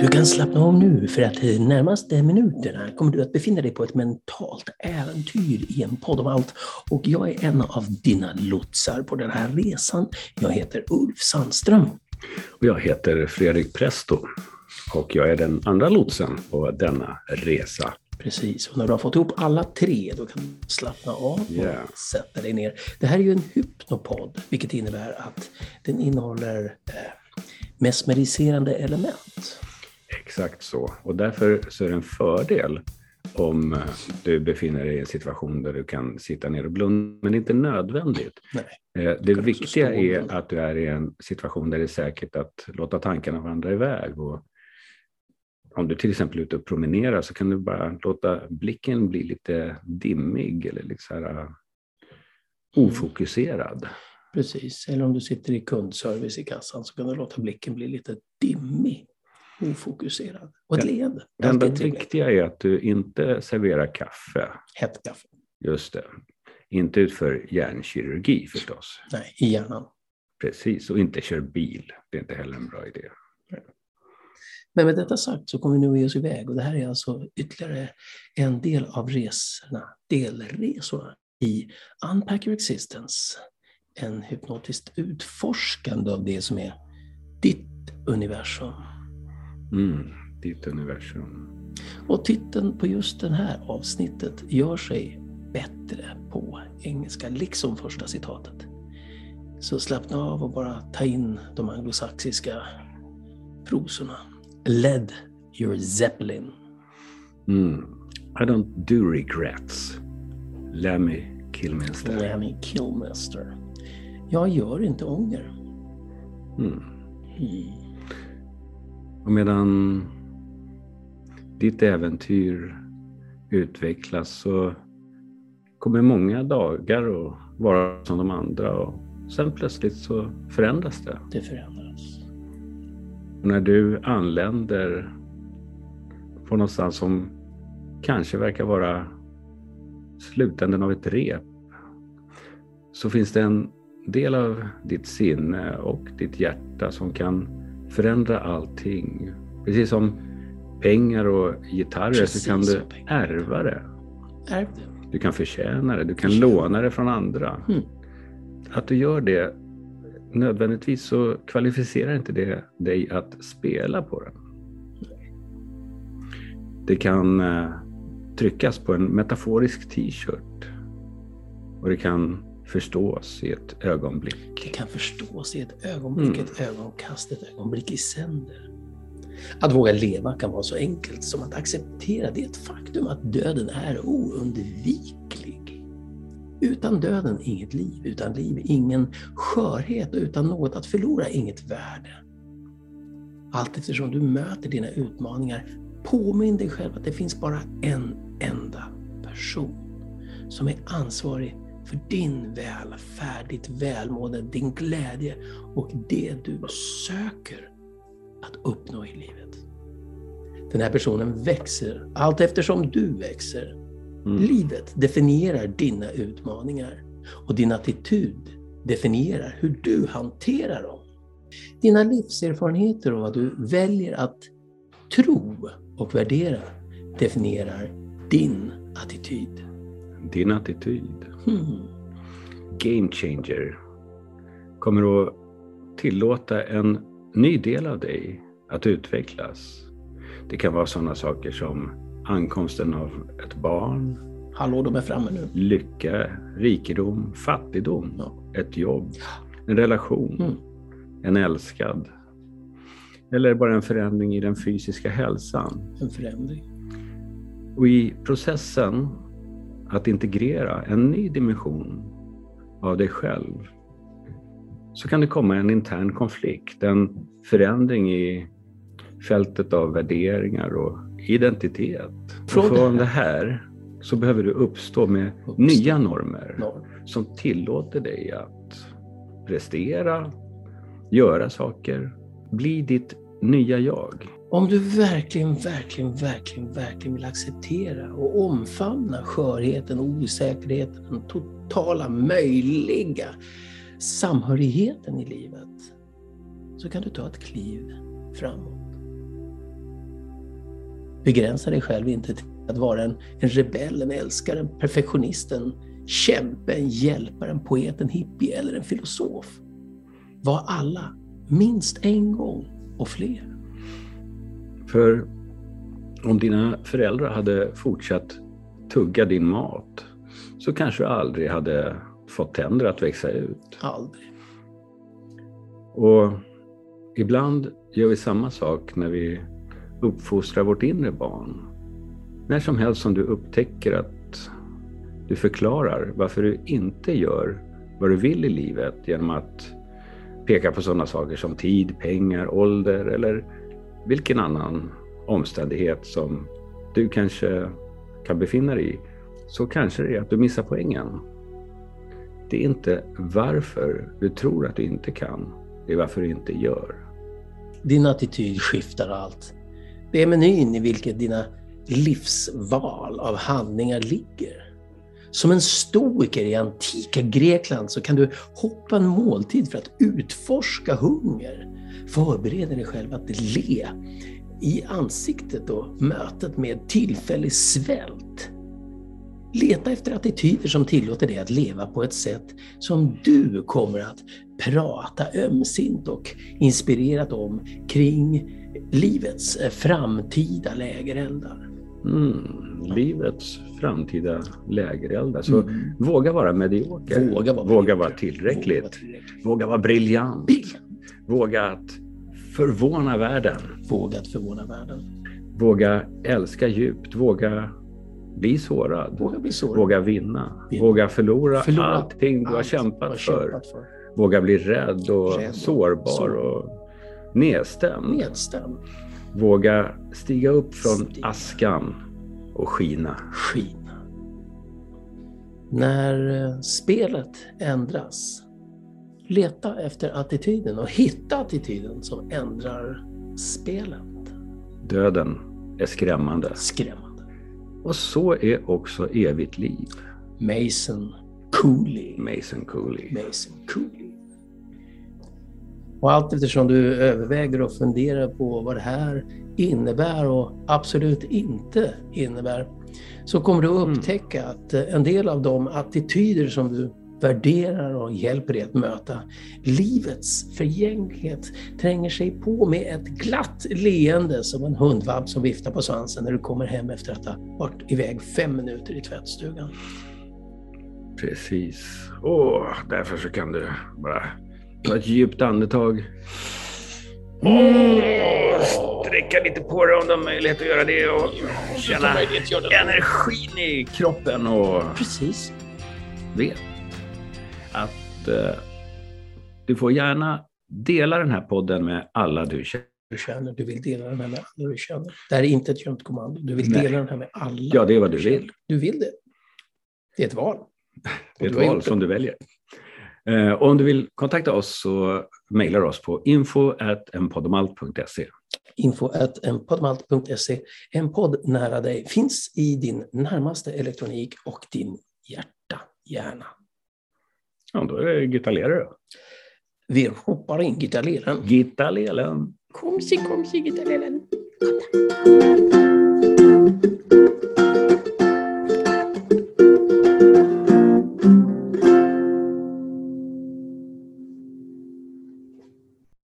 Du kan slappna av nu för att de närmaste minuterna kommer du att befinna dig på ett mentalt äventyr i en podd om allt. Och jag är en av dina lotsar på den här resan. Jag heter Ulf Sandström. Och jag heter Fredrik Presto och jag är den andra lotsen på denna resa. Precis, och när du har fått ihop alla tre då kan du slappna av och Yeah. sätta dig ner. Det här är ju en hypnopodd, vilket innebär att den innehåller eh, mesmeriserande element. Exakt så. Och därför så är det en fördel om eh, du befinner dig i en situation där du kan sitta ner och blunda, men det är inte nödvändigt. Nej. Eh, Det viktiga är att du är i en situation där det är säkert att låta tankarna vandra iväg. Och om du till exempel är ute och promenerar så kan du bara låta blicken bli lite dimmig eller lite så här eh, ofokuserad. Precis, eller om du sitter i kundservice i kassan så kan du låta blicken bli lite dimmig, ofokuserad. Och ett Ja. leende. Det enda viktiga är att du inte serverar kaffe. Hett kaffe. Just det. Inte utför hjärnkirurgi förstås. Nej, i hjärnan. Precis, och inte kör bil. Det är inte heller en bra idé. Men med detta sagt så kommer vi nu att ge oss iväg och det här är alltså ytterligare en del av resorna, delresorna i Unpack Your Existence. En hypnotiskt utforskande av det som är ditt universum. Mm, ditt universum. Och titeln på just det här avsnittet gör sig bättre på engelska, liksom första citatet. Så slappna av och bara ta in de anglosaxiska prosorna. Led your Zeppelin. Mm. I don't do regrets. Lemmy Kilminster. Lemmy Kilmister. Jag gör inte ånger. Mm. Mm. Och medan ditt äventyr utvecklas så kommer många dagar att vara som de andra och sen plötsligt så förändras det. Det förändras. Och när du anländer på någonstans som kanske verkar vara slutänden av ett rep så finns det en del av ditt sinne och ditt hjärta som kan förändra allting. Precis som pengar och gitarrer Precis så kan du ärva det. Ärv det. Du kan förtjäna det, du kan Förtjäna. låna det från andra. Mm. Att du gör det nödvändigtvis så kvalificerar inte det dig att spela på den. Det kan eh, tryckas på en metaforisk t-shirt och det kan förstås i ett Det ögonblick. kan förstås i ett ögonblick, Mm. ett ögonkast, ett ögonblick i sänder. Att våga leva kan vara så enkelt som att acceptera det faktum att döden är oundviklig. Utan döden inget liv, utan liv ingen skörhet och utan något att förlora inget värde. Allt eftersom du möter dina utmaningar, påminn dig själv att det finns bara en enda person som är ansvarig för din välfärd, ditt välmående, din glädje och det du söker att uppnå i livet. Den här personen växer allt eftersom du växer. Mm. Livet definierar dina utmaningar och din attityd definierar hur du hanterar dem. Dina livserfarenheter och vad du väljer att tro och värdera definierar din attityd. Din attityd, Hmm. game changer, kommer att tillåta en ny del av dig att utvecklas. Det kan vara sådana saker som ankomsten av ett barn, Hallå, de är framme nu. lycka, rikedom, fattigdom, Ja. ett jobb, en relation, Mm. en älskad. Eller bara en förändring i den fysiska hälsan. En förändring. Och i processen att integrera en ny dimension av dig själv så kan det komma en intern konflikt, en förändring i fältet av värderingar och identitet. Från och från här- det här så behöver du uppstå med Uppstå. nya normer Norr. som tillåter dig att prestera, göra saker, bli ditt nya jag. Om du verkligen, verkligen, verkligen, verkligen vill acceptera och omfamna skörheten, osäkerheten, den totala möjliga samhörigheten i livet, så kan du ta ett kliv framåt. Begränsa dig själv inte till att vara en, en rebell, en älskare, en perfektionist, en kämpe, en hjälpare, en poet, en hippie eller en filosof. Var alla, minst en gång och fler. För om dina föräldrar hade fortsatt tugga din mat så kanske du aldrig hade fått tänder att växa ut. Aldrig. Och ibland gör vi samma sak när vi uppfostrar vårt inre barn. När som helst som du upptäcker att du förklarar varför du inte gör vad du vill i livet genom att peka på sådana saker som tid, pengar, ålder eller vilken annan omständighet som du kanske kan befinna dig i, så kanske det är att du missar poängen. Det är inte varför du tror att du inte kan, det är varför du inte gör. Din attityd skiftar allt. Det är menyn i vilket dina livsval av handlingar ligger. Som en stoiker i antika Grekland så kan du hoppa en måltid för att utforska hunger. Förbereda dig själv att le i ansiktet och mötet med tillfällig svält. Leta efter attityder som tillåter dig att leva på ett sätt som du kommer att prata ömsint och inspirerat om kring livets framtida lägereldar. Mm, livets framtida lägereldar. Så mm. våga vara medioker. Våga vara, våga vara tillräckligt. Våga vara, tillräckligt. Våga vara briljant. Våga att förvåna världen. Våga att förvåna världen. Våga älska djupt. Våga bli sårad. Våga, bli sårad. Våga vinna. vinna. Våga förlora, förlora allting du har, kämpat, har för. kämpat, för. Våga bli rädd och rädd. sårbar Sår. och nedstämd. nedstämd. Våga stiga upp från stiga. askan och skina. Skina. När eh, spelet ändras, leta efter attityden och hitta attityden som ändrar spelet. Döden är skrämmande. Skrämmande. Och så är också evigt liv. Mason Cooley. Mason Cooley. Mason Cooley. Och allt eftersom du överväger och funderar på vad det här innebär och absolut inte innebär, så kommer du mm. upptäcka att en del av de attityder som du värderar och hjälper dig att möta livets förgänglighet tränger sig på med ett glatt leende som en hundvalp som viftar på svansen när du kommer hem efter att ha varit iväg fem minuter i tvättstugan. Precis. Och därför så kan du bara Ta ett djupt andetag. Mm. Sträcka lite på dig om du har möjlighet att göra det och känna energin i kroppen och Precis. vet att uh, du får gärna dela den här podden med alla du känner. Du känner, du vill dela den här med alla du känner. Det här är inte ett gömt kommando. Du vill Nej. dela den här med alla. Ja, det är vad du vill. Du vill det. Det är ett val. Det är ett val som du väljer. Eh, om du vill kontakta oss så mejlar oss på info.enpoddomalt.se. Info.enpoddomalt.se. En podd nära dig finns i din närmaste elektronik och din hjärta, hjärna. Ja, då är det gitarrere. Vi hoppar in gitarreren. Gitarreren. Komsi, komsi, gitarreren.